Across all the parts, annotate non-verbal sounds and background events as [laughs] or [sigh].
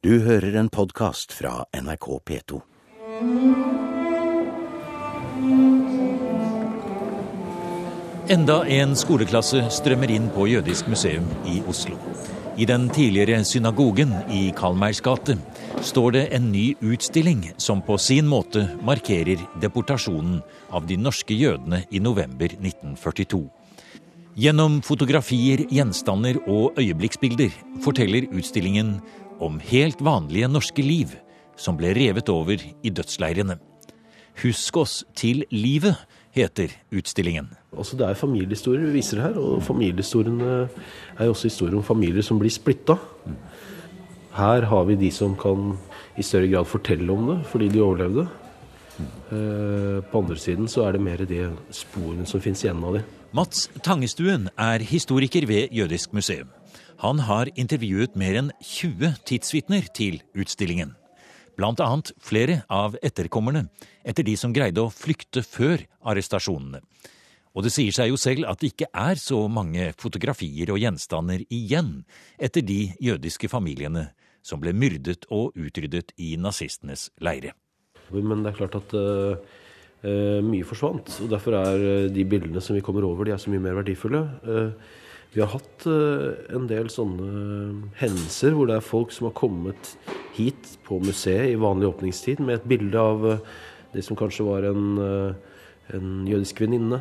Du hører en podkast fra NRK P2. Enda en skoleklasse strømmer inn på Jødisk museum i Oslo. I den tidligere synagogen i Kalmeirs gate står det en ny utstilling som på sin måte markerer deportasjonen av de norske jødene i november 1942. Gjennom fotografier, gjenstander og øyeblikksbilder forteller utstillingen om helt vanlige norske liv som ble revet over i dødsleirene. Husk oss til livet, heter utstillingen. Altså Det er familiehistorier vi viser her, og familiehistoriene er jo også historier om familier som blir splitta. Her har vi de som kan i større grad fortelle om det fordi de overlevde. Eh, på andre siden så er det mer de sporene som fins igjen av dem. Mats Tangestuen er historiker ved Jødisk museum. Han har intervjuet mer enn 20 tidsvitner til utstillingen. Blant annet flere av etterkommerne etter de som greide å flykte før arrestasjonene. Og det sier seg jo selv at det ikke er så mange fotografier og gjenstander igjen etter de jødiske familiene som ble myrdet og utryddet i nazistenes leire. Men det er klart at uh, uh, mye forsvant. og Derfor er uh, de bildene som vi kommer over, de er så mye mer verdifulle. Vi har hatt en del sånne hendelser hvor det er folk som har kommet hit på museet i vanlig åpningstid med et bilde av det som kanskje var en, en jødisk venninne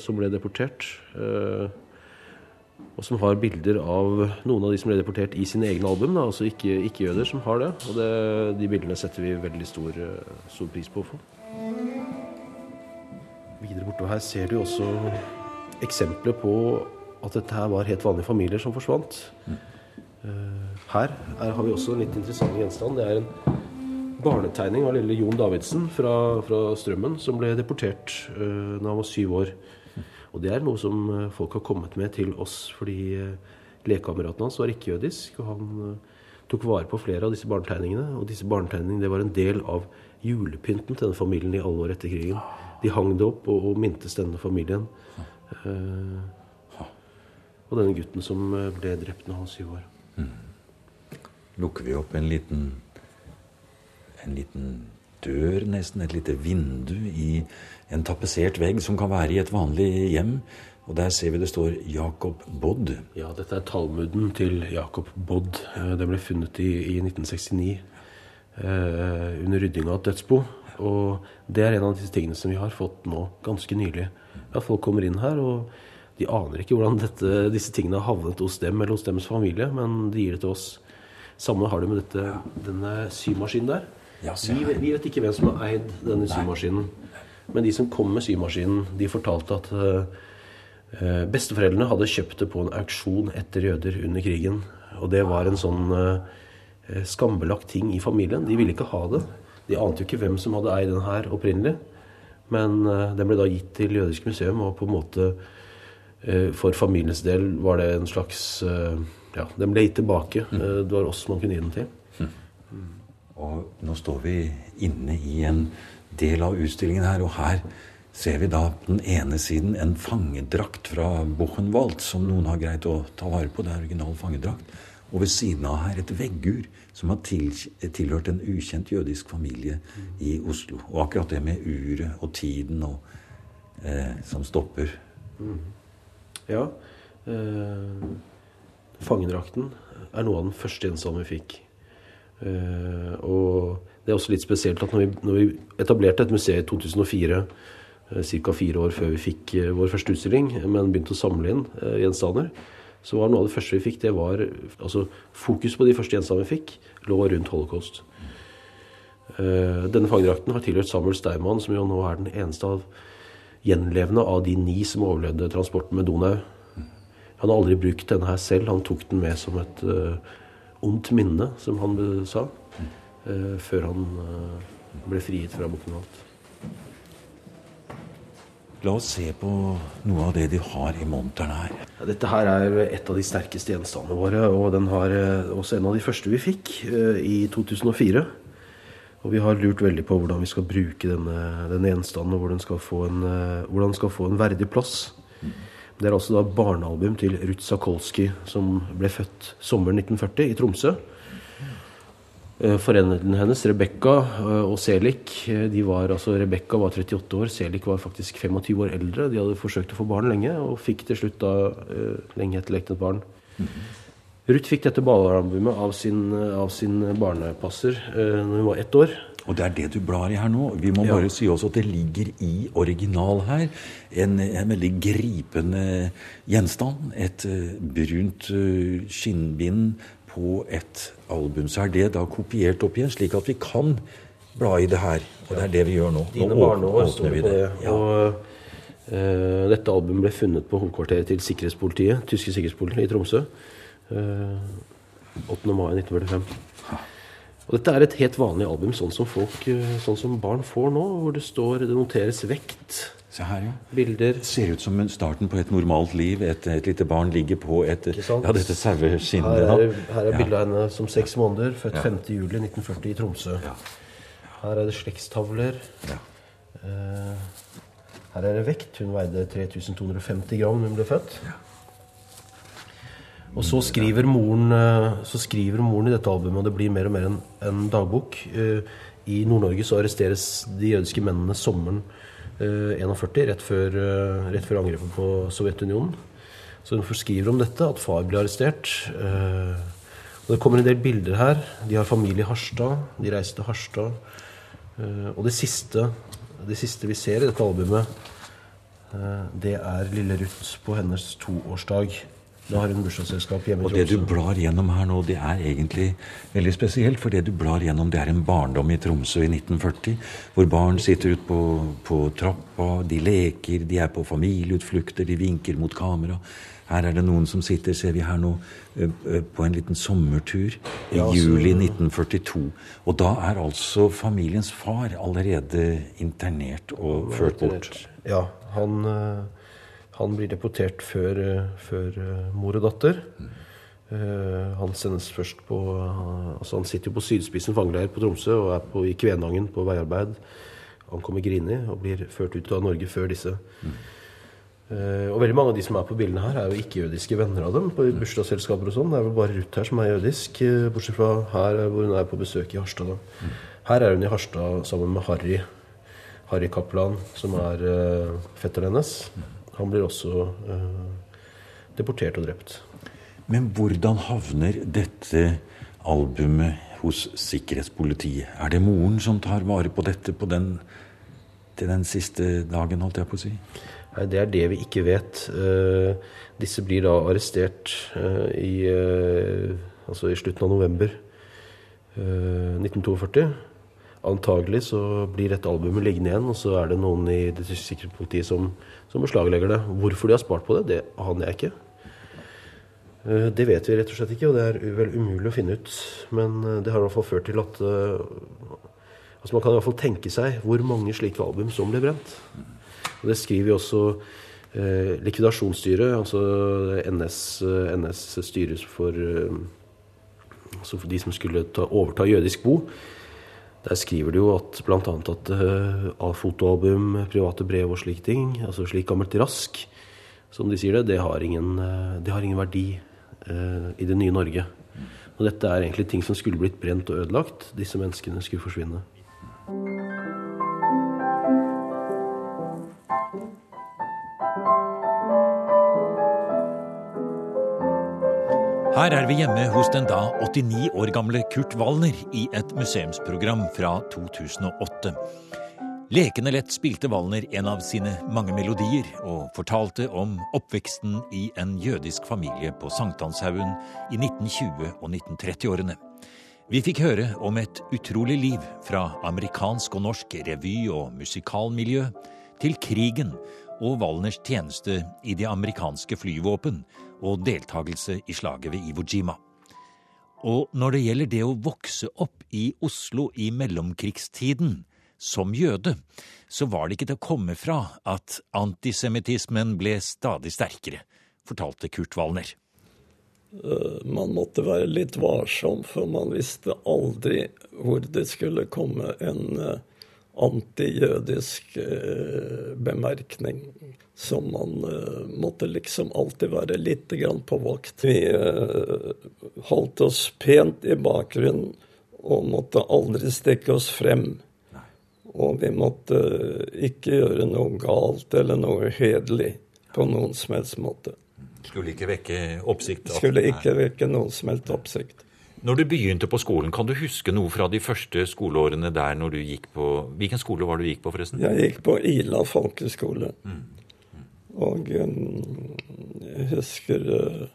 som ble deportert og som har bilder av noen av de som ble deportert i sine egne album. Da, altså ikke-jøder ikke som har det. Og det, de bildene setter vi veldig stor, stor pris på å få. Videre bortover her ser du også eksempler på at dette her var helt vanlige familier som forsvant. Her, her har vi også en litt interessant gjenstand. Det er en barnetegning av lille Jon Davidsen fra, fra Strømmen, som ble deportert uh, da han var syv år. Og det er noe som folk har kommet med til oss fordi lekekameraten hans var ikke-jødisk. Og han tok vare på flere av disse barnetegningene. Og disse barnetegningene det var en del av julepynten til denne familien i alle år etter krigen. De hang det opp og, og mintes denne familien. Uh, og denne gutten som ble drept når han var syv år. Mm. Lukker vi opp en liten, en liten dør, nesten, et lite vindu i en tapetsert vegg som kan være i et vanlig hjem. Og der ser vi det står Jacob Bodd. Ja, dette er talmuden til Jacob Bodd. Den ble funnet i, i 1969 eh, under rydding av et dødsbo. Og det er en av disse tingene som vi har fått nå ganske nylig. At folk kommer inn her, og de aner ikke hvordan dette, disse tingene har havnet hos dem eller hos deres familie, men de gir det til oss. Samme har de med dette, denne symaskinen der. Ja, vi, vi, vet ikke hvem som har eid denne symaskinen. Men de som kom med symaskinen, de fortalte at uh, besteforeldrene hadde kjøpt det på en auksjon etter jøder under krigen. Og det var en sånn uh, skambelagt ting i familien. De ville ikke ha det. De ante jo ikke hvem som hadde eid den her opprinnelig. Men uh, den ble da gitt til Jødisk museum, og på en måte for familiens del var det en slags Ja, den ble gitt tilbake. Det var oss man kunne gi den til. Og nå står vi inne i en del av utstillingen her, og her ser vi da på den ene siden en fangedrakt fra Buchenwald, som noen har greid å ta vare på. Det er original fangedrakt. Og ved siden av her et veggur som har til, tilhørt en ukjent jødisk familie i Oslo. Og akkurat det med uret og tiden og, eh, som stopper. Mm. Ja. Eh, fangedrakten er noe av den første gjenstanden vi fikk. Uh, og det er også litt spesielt at når vi, når vi etablerte et museum i 2004, uh, ca. fire år før vi fikk uh, vår første utstilling, men begynte å samle inn uh, gjenstander, så var noe av det første vi fikk, det var altså Fokus på de første gjenstandene vi fikk, lå rundt holocaust. denne fangedrakten har tilhørt Samuel Steinmann, som jo nå er den eneste av gjenlevende av de ni som overlevde transporten med Donau. Han har aldri brukt denne her selv, han tok den med som et ondt minne, som han sa, uh, før han uh, ble frigitt fra Buchenwald. La oss se på noe av det de har i monteren her. Ja, dette her er et av de sterkeste gjenstandene våre, og den har uh, også en av de første vi fikk i 2004. Og vi har lurt veldig på hvordan vi skal bruke denne, denne gjenstanden, og hvordan den skal få en, hvordan den skal få en verdig plass. Det er altså da barnealbum til Ruth Sakolsky, som ble født sommeren 1940 i Tromsø. Eh, Foreldrene hennes, Rebekka og Selik, de var, altså Rebekka var 38 år, Selik var faktisk 25 år eldre. De hadde forsøkt å få barn lenge, og fikk til slutt da lenge etterlengtet et barn. Mm -hmm. Ruth fikk dette ballalbumet av sin, av sin barnepasser eh, når hun var ett år. Og det er det du blar i her nå. Vi må ja. bare si også at det ligger i original her en, en veldig gripende gjenstand. Et uh, brunt uh, skinnbind på et album. Så er det da kopiert opp igjen, slik at vi kan bla i det her. Og det er det vi gjør nå. Dine barneår står det på det. Ja. Og uh, dette albumet ble funnet på hovedkvarteret til sikkerhetspolitiet, tyske sikkerhetspolitiet i Tromsø. 8. mai 1945. Og dette er et helt vanlig album, sånn som, folk, sånn som barn får nå, hvor det står Det noteres vekt. Se her, ja. Bilder. Ser ut som starten på et normalt liv. Et, et lite barn ligger på et Ja, dette saueskinnet. Her er, her er ja. bilde av henne som seks måneder, født ja. 5.07.1940 i Tromsø. Ja. Her er det slektstavler. Ja. Uh, her er det vekt. Hun veide 3250 gram da hun ble født. Ja. Og så skriver, moren, eh, så skriver moren i dette albumet, og det blir mer og mer en, en dagbok. Eh, I Nord-Norge så arresteres de jødiske mennene sommeren 41, eh, rett før, rett før angrepet på Sovjetunionen. Så hun forskriver om dette, at far ble arrestert. Og det kommer en del bilder her. De har familie i Harstad. De reiser til Harstad. Og det siste, det siste vi ser i dette albumet, det er lille Ruth på hennes toårsdag. Da har hun bursdagsselskap hjemme. Og det du blar gjennom her nå, det er egentlig veldig spesielt. For det du blar gjennom, det er en barndom i Tromsø i 1940. Hvor barn sitter ute på, på trappa, de leker, de er på familieutflukter, de vinker mot kamera. Her er det noen som sitter, ser vi her nå, på en liten sommertur i ja, altså, juli 1942. Og da er altså familiens far allerede internert og ført bort. Ja, han... Han blir deportert før, eh, før eh, mor og datter. Mm. han sendes først på uh, altså Han sitter jo på Sydspissen fangeleir på Tromsø og er på, i Kvenangen på veiarbeid. Han kommer Grini og blir ført ut av Norge før disse. Mm. Uh, og veldig mange av de som er på bildene her, er jo ikke-jødiske venner av dem. På bursdagsselskaper og sånn. Det er vel bare Ruth her som er jødisk, bortsett fra her hvor hun er på besøk i Harstad. Mm. Her er hun i Harstad sammen med Harry. Harry Kaplan, som er fetteren hennes. Han blir også eh, deportert og drept. Men hvordan havner dette albumet hos sikkerhetspolitiet? Er det moren som tar vare på dette på den, til den siste dagen, holdt jeg på å si? Nei, Det er det vi ikke vet. Eh, disse blir da arrestert eh, i, eh, altså i slutten av november 1942. Antagelig så blir dette albumet liggende igjen, og så er det noen i det sikkerhetspolitiet som, som beslaglegger det. Hvorfor de har spart på det, det aner jeg ikke. Eh, det vet vi rett og slett ikke, og det er vel umulig å finne ut. Men eh, det har i hvert fall ført til at eh, altså Man kan i hvert fall tenke seg hvor mange slike album som ble brent. Og Det skriver jo også eh, likvidasjonsstyret, altså NS, NS styres for, altså for de som skulle ta, overta jødisk bo. Der skriver de jo at bl.a. at uh, fotoalbum, private brev og slike ting, altså slik gammelt rask, som de sier det, det har ingen, uh, det har ingen verdi uh, i det nye Norge. Og dette er egentlig ting som skulle blitt brent og ødelagt. Disse menneskene skulle forsvinne. Her er vi hjemme hos den da 89 år gamle Kurt Wallner i et museumsprogram fra 2008. Lekende lett spilte Wallner en av sine mange melodier og fortalte om oppveksten i en jødisk familie på Sankthanshaugen i 1920- og 1930-årene. Vi fikk høre om et utrolig liv fra amerikansk og norsk revy- og musikalmiljø til krigen og Wallners tjeneste i det amerikanske flyvåpen og deltakelse i slaget ved Iwo Jima. Og når det gjelder det å vokse opp i Oslo i mellomkrigstiden, som jøde, så var det ikke til å komme fra at antisemittismen ble stadig sterkere, fortalte Kurt Wallner. Eh, man måtte være litt varsom, for man visste aldri hvor det skulle komme en uh, antijødisk eh, bemerkning som man eh, måtte liksom alltid være litt grann på vakt. Vi eh, holdt oss pent i bakgrunnen og måtte aldri stikke oss frem. Og vi måtte ikke gjøre noe galt eller noe hederlig på noen som helst måte. Skulle ikke vekke oppsikt? Skulle ikke vekke noen som helst oppsikt. Når du begynte på skolen, kan du huske noe fra de første skoleårene der når du gikk på Hvilken skole var det du gikk på, forresten? Jeg gikk på Ila folkeskole. Mm. Og um, jeg husker uh,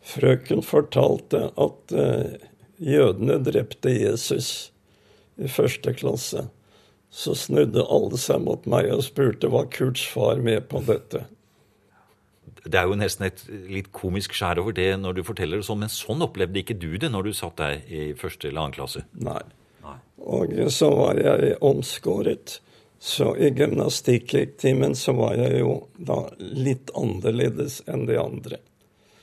frøken fortalte at uh, jødene drepte Jesus i første klasse. Så snudde alle seg mot meg og spurte var Kurts far med på dette det er jo nesten et litt komisk skjær over det når du forteller det sånn, men sånn opplevde ikke du det når du satt der i første eller annen klasse? Nei. Nei. Og så var jeg omskåret. Så i gymnastikktimen så var jeg jo da litt annerledes enn de andre.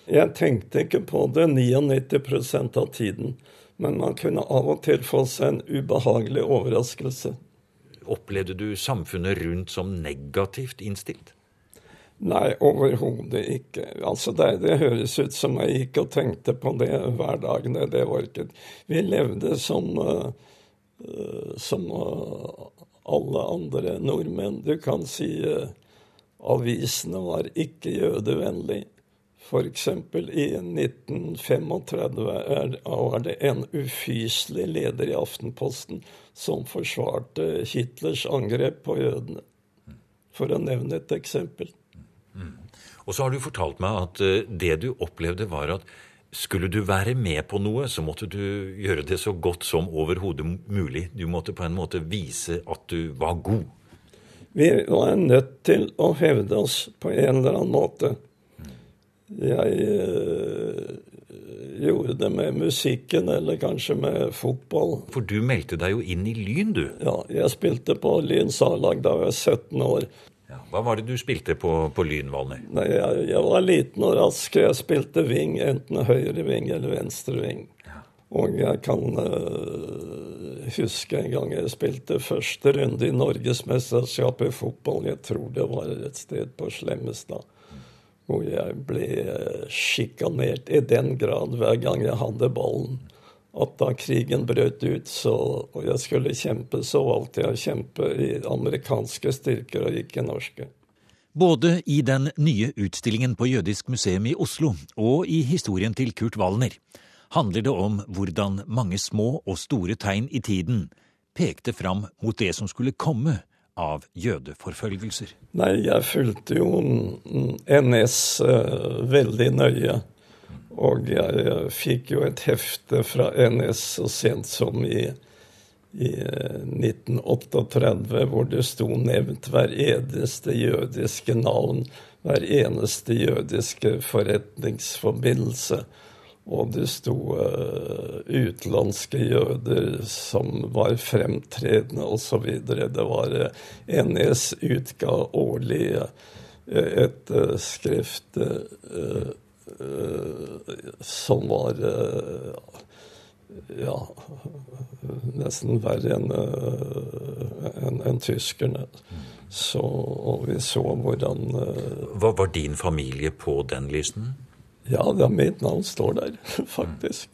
Jeg tenkte ikke på det 99% av tiden, men man kunne av og til få seg en ubehagelig overraskelse. Opplevde du samfunnet rundt som negativt innstilt? Nei, overhodet ikke. Altså det, det, høres ut som jeg gikk og tenkte på det hver dag. Det, det orket Vi levde som, uh, som uh, alle andre nordmenn. Du kan si uh, avisene var ikke jødevennlige. F.eks. i 1935 var det en ufyselig leder i Aftenposten som forsvarte Hitlers angrep på jødene. For å nevne et eksempel. Mm. Og så har du fortalt meg at eh, det du opplevde, var at skulle du være med på noe, så måtte du gjøre det så godt som overhodet mulig. Du måtte på en måte vise at du var god. Vi var nødt til å hevde oss på en eller annen måte. Jeg øh, gjorde det med musikken, eller kanskje med fotball. For du meldte deg jo inn i Lyn, du? Ja, jeg spilte på Lyns A-lag da jeg var 17 år. Hva var det du spilte på, på Lyn, Valner? Jeg, jeg, var liten og rask. Jeg spilte ving, enten høyre ving eller venstre ving. Ja. Og jeg kan uh, huske en gang jeg spilte første runde i Norgesmesterskapet i fotball. Jeg tror det var et sted på Slemmestad. Hvor jeg ble uh, sjikanert i den grad hver gang jeg hadde ballen at da krigen brøt ut så, og jeg skulle kjempe, så valgte jeg å kjempe i amerikanske styrker og ikke norske. Både i den nye utstillingen på Jødisk museum i Oslo og i historien til Kurt Wallner handler det om hvordan mange små og store tegn i tiden pekte fram mot det som skulle komme av jødeforfølgelser. Nei, jeg fulgte jo NS eh, veldig nøye. Og jeg fikk jo et hefte fra NS så sent som i, i 1938, hvor det sto nevnt hver eneste jødiske navn, hver eneste jødiske forretningsforbindelse. Og det sto uh, utenlandske jøder som var fremtredende osv. Det var uh, NS utga årlig et uh, skrift uh, Eh, som var eh, ja, nesten verre enn en, en tyskerne. Så, og vi så hvordan Hva Var din familie på den listen? Ja, ja mitt navn står der, [laughs] faktisk.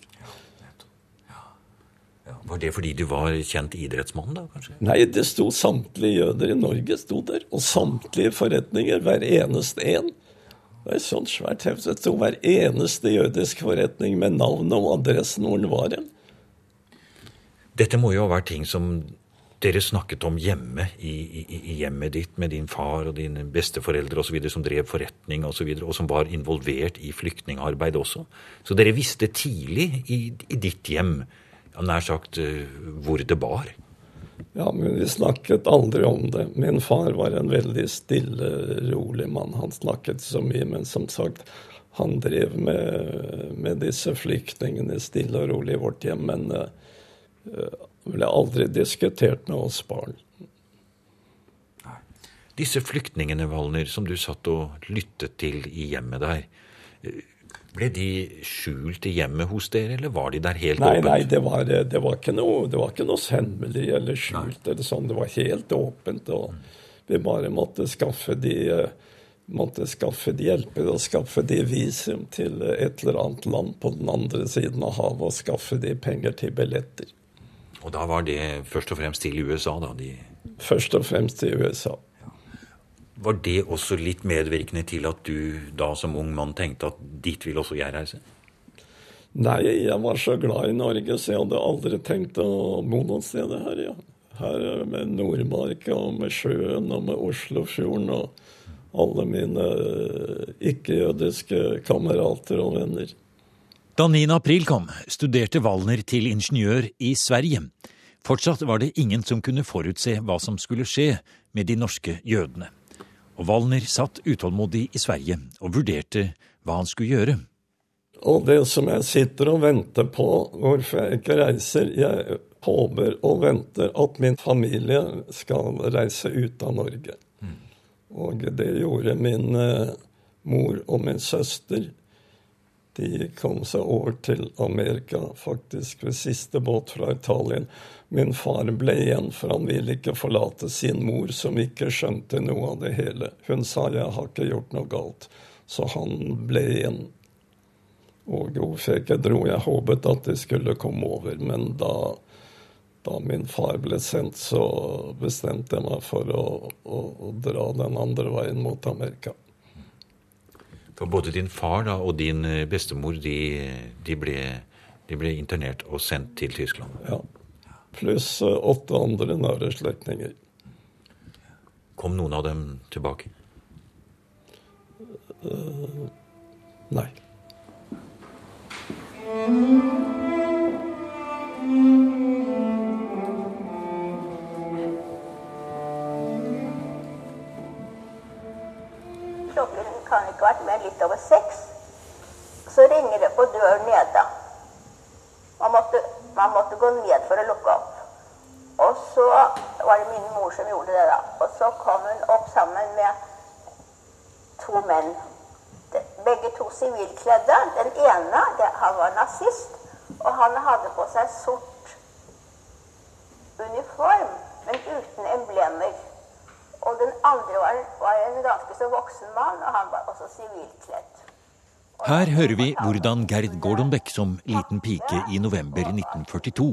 Var det fordi du var kjent idrettsmann, da? kanskje? Nei, det sto samtlige jøder i Norge sto der. Og samtlige forretninger, hver eneste en. Var et sånt svært hefte. Sto hver eneste jødisk forretning med navn og adressen hvor den var hen. Dette må jo ha vært ting som dere snakket om hjemme, i, i, i hjemmet ditt, med din far og dine besteforeldre osv., som drev forretning osv., og, så videre, og som var involvert i flyktningarbeid også. Så dere visste tidlig i, i ditt hjem, nær sagt, eh, hvor det bar. Ja, men vi snakket aldri om det. Min far var en veldig stille, rolig mann. Han snakket så mye, men som sagt, han drev med, med disse flyktningene stille og rolig i vårt hjem. Men uh, ble aldri diskutert med oss barn. Disse flyktningene, Valner, som du satt og lyttet til i hjemmet der. Ble de skjult i hjemmet hos dere, eller var de der helt nei, åpent? Nei, det var, det var, ikke noe, det var ikke noe hemmelig eller skjult eller sånn. Det var helt åpent. og Vi bare måtte skaffe de måtte skaffe de hjelper og skaffe de visum til et eller annet land på den andre siden av havet og skaffe de penger til billetter. Og da var det først og fremst til USA, da? De... Først og fremst til USA. Var det også litt medvirkende til at du da som ung mann tenkte at dit vil også jeg reise? Nei, jeg var så glad i Norge, så jeg hadde aldri tenkt å bo noe sted her. ja. Her med Nordmarka og med sjøen og med Oslofjorden og alle mine ikke-jødiske kamerater og venner. Da 9. april kom, studerte Wallner til ingeniør i Sverige. Fortsatt var det ingen som kunne forutse hva som skulle skje med de norske jødene. Og Wallner satt utålmodig i Sverige og vurderte hva han skulle gjøre. Og det som jeg sitter og venter på, hvorfor jeg ikke reiser Jeg håper og venter at min familie skal reise ut av Norge. Mm. Og det gjorde min uh, mor og min søster. De kom seg over til Amerika faktisk ved siste båt fra Italien. Min far ble igjen, for han ville ikke forlate sin mor, som ikke skjønte noe av det hele. Hun sa 'jeg har ikke gjort noe galt', så han ble igjen. Og Ofeke dro Jeg håpet at de skulle komme over, men da, da min far ble sendt, så bestemte jeg meg for å, å, å dra den andre veien mot Amerika. For både din far da, og din bestemor de, de, ble, de, ble, internert og sendt til Tyskland? Ja. Pluss eh, åtte andre nære slektninger. Kom noen av dem tilbake? Uh, nei. kan ikke vært mer litt over seks. Så ringer det på døren nede. Man måtte, man måtte gå ned for å lukke opp. Og så var det min mor som gjorde det, da. Og så kom hun opp sammen med to menn. Begge to sivilkledde. Den ene han var nazist, og han hadde på seg sort uniform, men uten emblemer. Og den andre var, var en ganske så voksen mann, og han var også sivilkledd. Her hører vi hvordan Gerd Gordon Beck som liten pike i november 1942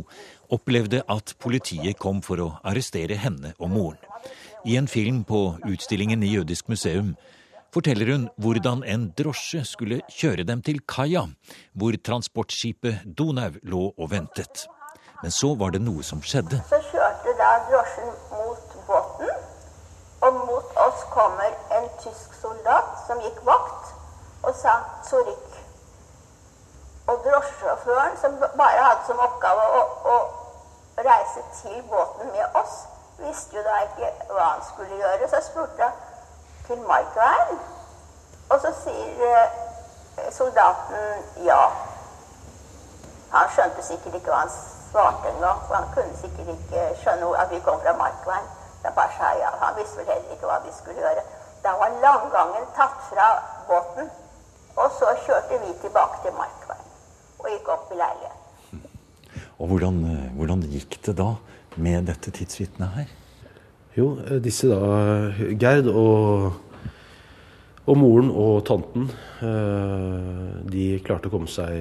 opplevde at politiet kom for å arrestere henne og moren. I en film på utstillingen i Jødisk museum forteller hun hvordan en drosje skulle kjøre dem til kaia, hvor transportskipet Donau lå og ventet. Men så var det noe som skjedde. Så kjørte da drosjen mot båten og mot oss kommer en tysk soldat som gikk vakt og sa 'Zurich'. Og drosjesjåføren, som bare hadde som oppgave å, å, reise til båten med oss, visste jo da ikke hva han skulle gjøre. Så spurte han til Markveien. Og så sier eh, soldaten ja. Han skjønte sikkert ikke hva han svarte engang. For han kunne sikkert ikke skjønne at vi kom fra Markveien. Han bare sa ja. Han visste vel heller ikke hva vi skulle gjøre. Da var landgangen tatt fra båten. Og så kjørte vi tilbake til Markveien og gikk opp i leiligheten. [laughs] Og hvordan, eh, hvordan gikk det da med dette tidsvitnet her? Jo, eh, disse da Gerd og, og moren og tanten, eh, de klarte å komme seg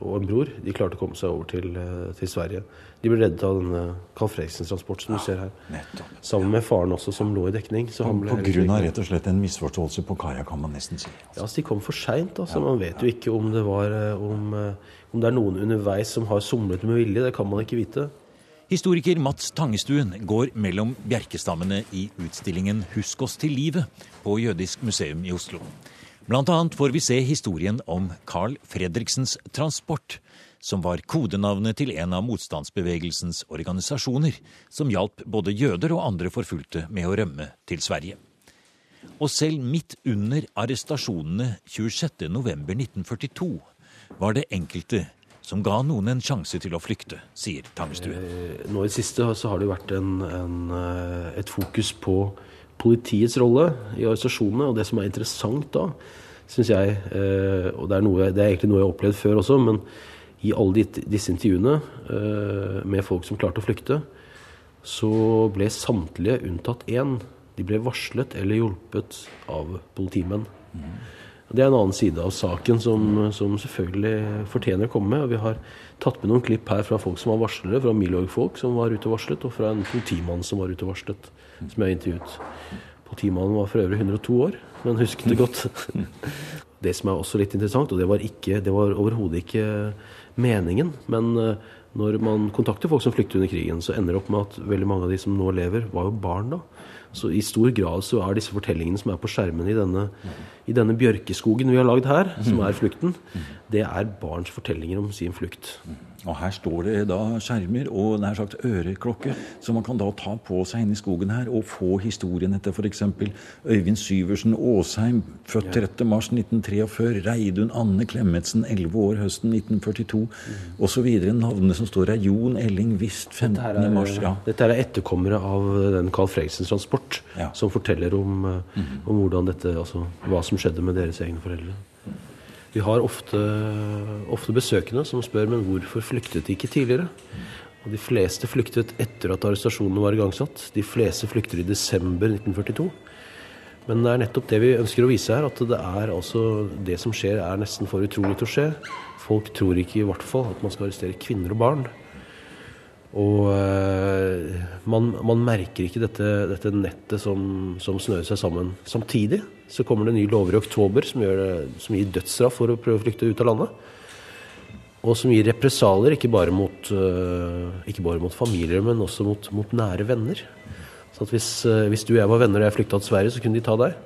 og en bror de klarte å komme seg over til, til Sverige. De ble reddet av denne Carl Freiksens transport som ja, du ser her. Nettopp. Sammen med faren også, som lå i dekning. Så på på grunn av rett og slett en misforståelse på kaia, kan man nesten si. Ja, altså De kom for seint. Altså. Ja, man vet jo ikke om det, var, eh, om, eh, om det er noen underveis som har somlet med vilje. Det kan man ikke vite. Historiker Mats Tangestuen går mellom bjerkestammene i utstillingen 'Husk oss til livet' på Jødisk museum i Oslo. Annet får vi se historien om Carl Fredriksens Transport, som var kodenavnet til en av motstandsbevegelsens organisasjoner, som hjalp både jøder og andre forfulgte med å rømme til Sverige. Og selv midt under arrestasjonene 26.11.1942 var det enkelte som ga noen en sjanse til å flykte, sier Tangstuen. Eh, nå i det siste så har det vært en, en, eh, et fokus på politiets rolle i organisasjonene. Og det som er interessant da, syns jeg, eh, og det er, noe, det er, egentlig noe jeg har opplevd før også, men i alle disse intervjuene eh, med folk som klarte å flykte, så ble samtlige unntatt én de ble varslet eller hjulpet av politimenn. Det er en annen side av saken som, som selvfølgelig fortjener å komme med. og Vi har tatt med noen klipp her fra folk som var varslere, fra Milorg-folk som var ute og varslet, og fra en politimann som var ute og varslet, som jeg intervjuet. Politimannen var for øvrig 102 år, men husket det godt. [laughs] Det som er også litt interessant, og det var, ikke, det var overhodet ikke meningen, men eh, når man kontakter folk som flykter under krigen, så ender det opp med at veldig mange av de som nå lever, var jo barn da. Så i stor grad så er disse fortellingene som er på skjermen i denne, i denne bjørkeskogen vi har lagd her, som er flukten, det er barns fortellinger om sin flukt. Og her står det da skjermer og nær sagt øreklokke, som man kan da ta på seg inn i skogen her og få historien etter f.eks. Øyvind Syversen Aasheim, født 30.3.1943, Reidun Anne Klemetsen, 11 år høsten 1942, mm. osv. Navnene som står her. Jon Elling Wist, 15.3. Ja. Dette er etterkommere av den Carl Fredriksens transport, ja. som forteller om, mm. om dette, altså, hva som skjedde med deres egne foreldre. Vi har ofte, ofte, besøkende som spør men hvorfor flyktet de ikke tidligere. Og De fleste flyktet etter at arrestasjonene var igangsatt. De fleste flykter i desember 1942. Men det er nettopp det vi ønsker å vise her, at det er altså det som skjer, er nesten for utrolig til å skje. Folk tror ikke i hvert fall at man skal arrestere kvinner og barn. Og uh, man, man, merker ikke dette, dette nettet som, som snører seg sammen. Samtidig så kommer det nye lover i oktober som, det, som, gir dødsstraff for å prøve å flykte ut av landet. Og som gir represalier, ikke bare mot, uh, ikke bare mot familier, men også mot, mot nære venner. Så hvis, uh, hvis, du og jeg var venner og jeg flykta til Sverige, så kunne de ta deg.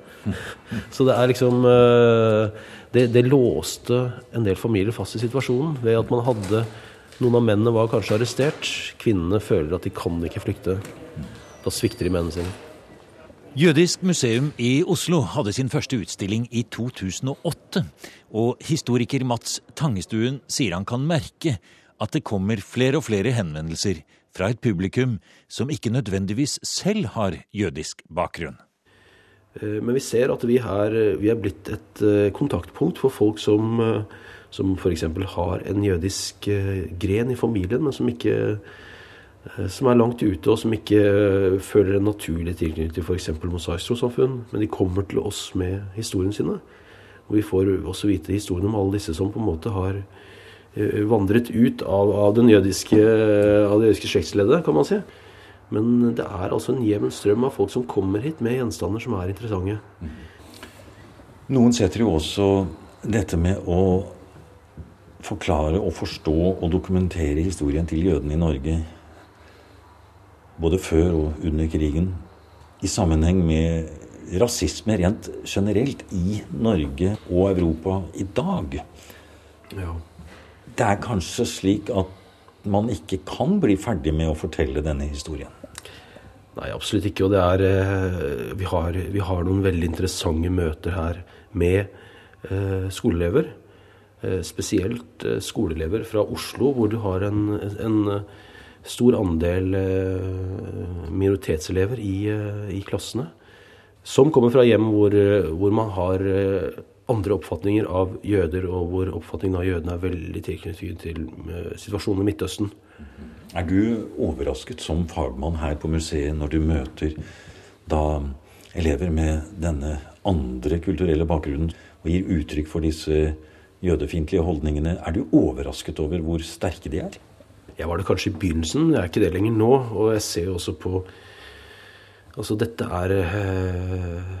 Så det er liksom det, det låste en del familier fast i situasjonen ved at man hadde noen av mennene var kanskje arrestert. Kvinnene føler at de kan ikke flykte. Da svikter de mennene sine. Jødisk museum i Oslo hadde sin første utstilling i 2008. Og historiker Mats Tangestuen sier han kan merke at det kommer flere og flere henvendelser fra et publikum som ikke nødvendigvis selv har jødisk bakgrunn. Eh, men vi ser at vi, her, vi er blitt et eh, kontaktpunkt for folk som eh, som f.eks. har en jødisk eh, gren i familien, men som ikke eh, som er langt ute, og som ikke eh, føler en naturlig tilknytning til f.eks. mosaisk trossamfunn. Men de kommer til oss med historien sine. Og vi får også vite historien om alle disse som på en måte har vandret ut av, av, den jødiske, av det jødiske slektsleddet, kan man si. Men det er altså en jevn strøm av folk som kommer hit med gjenstander som er interessante. Noen setter jo også dette med å forklare og forstå og dokumentere historien til jødene i Norge, både før og under krigen, i sammenheng med rasisme rent generelt i Norge og Europa i dag. Ja. Det er kanskje slik at man ikke kan bli ferdig med å fortelle denne historien? Nei, absolutt ikke. Og det er eh, vi har, vi har noen veldig interessante møter her med eh, skoleelever spesielt eh, skoleelever fra Oslo, hvor du har en, en eh, stor andel minoritetselever i, i, klassene. Som kommer fra hjem hvor, hvor, man har andre oppfatninger av jøder, og hvor oppfatningen av jødene er veldig tilknyttet til situasjonen i Midtøsten. Er du overrasket som fagmann her på museet når du møter da elever med denne andre kulturelle bakgrunnen og gir uttrykk for disse jødefiendtlige holdningene. Er du overrasket over hvor sterke de er? Jeg var det kanskje i begynnelsen, jeg er ikke det lenger nå. Og jeg ser jo også på Altså, dette er øh,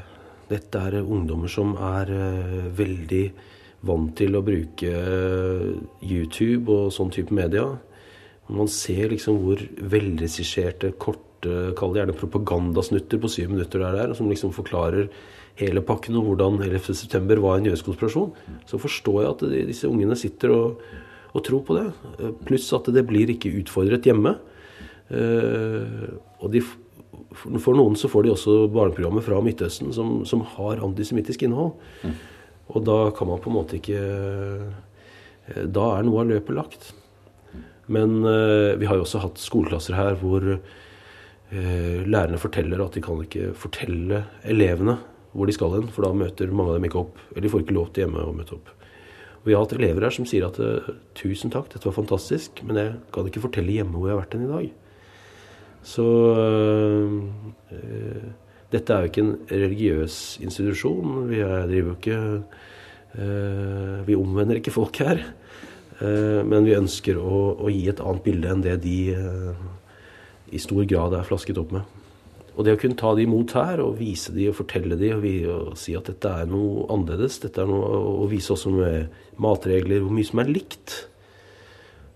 Dette er ungdommer som er øh, veldig vant til å bruke uh, YouTube og sånn type media. Man ser liksom hvor velregisserte, korte, kall det gjerne propagandasnutter på syv minutter det er der, som liksom forklarer hele pakken og hvordan 11.9 var en jødisk konspirasjon, så forstår jeg at disse ungene sitter og, og tror på det. Pluss at det blir ikke utfordret hjemme. Eh, og de, for noen så får de også barneprogrammer fra Midtøsten som, som har antisemittisk innhold. Og da kan man på en måte ikke eh, Da er noe av løpet lagt. Men uh, vi har jo også hatt skoleklasser her hvor lærerne forteller at de kan ikke fortelle elevene hvor de skal hen, for da møter mange av dem ikke opp. Eller de får ikke lov til hjemme å møte opp. Og Vi har hatt elever her som sier at eh, tusen takk, dette var fantastisk, men jeg kan ikke fortelle hjemme hvor jeg har vært hen i dag. Så øh, dette er jo ikke en religiøs institusjon. Vi driver jo ikke øh, vi omvender ikke folk her. Men vi ønsker å, å, gi et annet bilde enn det de i stor grad er flasket opp med. Og det å kunne ta de imot her og vise de og fortelle de og, vi, og si at dette er noe annerledes, dette er noe, å vise også med matregler hvor mye som er likt,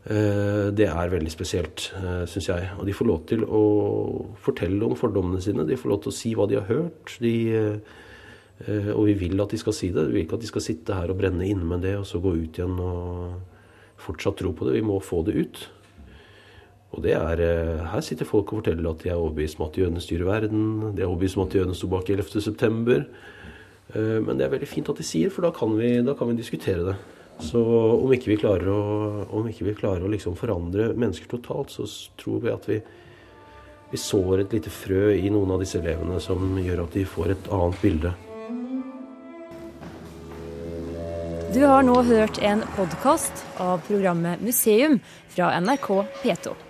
Eh, det er veldig spesielt, eh, syns jeg. Og de får lov til å fortelle om fordommene sine. De får lov til å si hva de har hørt. De, eh, og vi vil at de skal si det. Vi vil ikke at de skal sitte her og brenne inne med det og så gå ut igjen og fortsatt tro på det. Vi må få det ut. Og det er, Her sitter folk og forteller at de er overbevist om at jødene styrer verden. De er overbevist om at jødene sto bak 11.9. Men det er veldig fint at de sier, for da kan vi, da kan vi diskutere det. Så om ikke vi klarer å, om ikke vi klarer å liksom forandre mennesker totalt, så tror vi at vi, vi sår et lite frø i noen av disse elevene som gjør at de får et annet bilde. Du har nå hørt en podkast av programmet Museum fra NRK P2.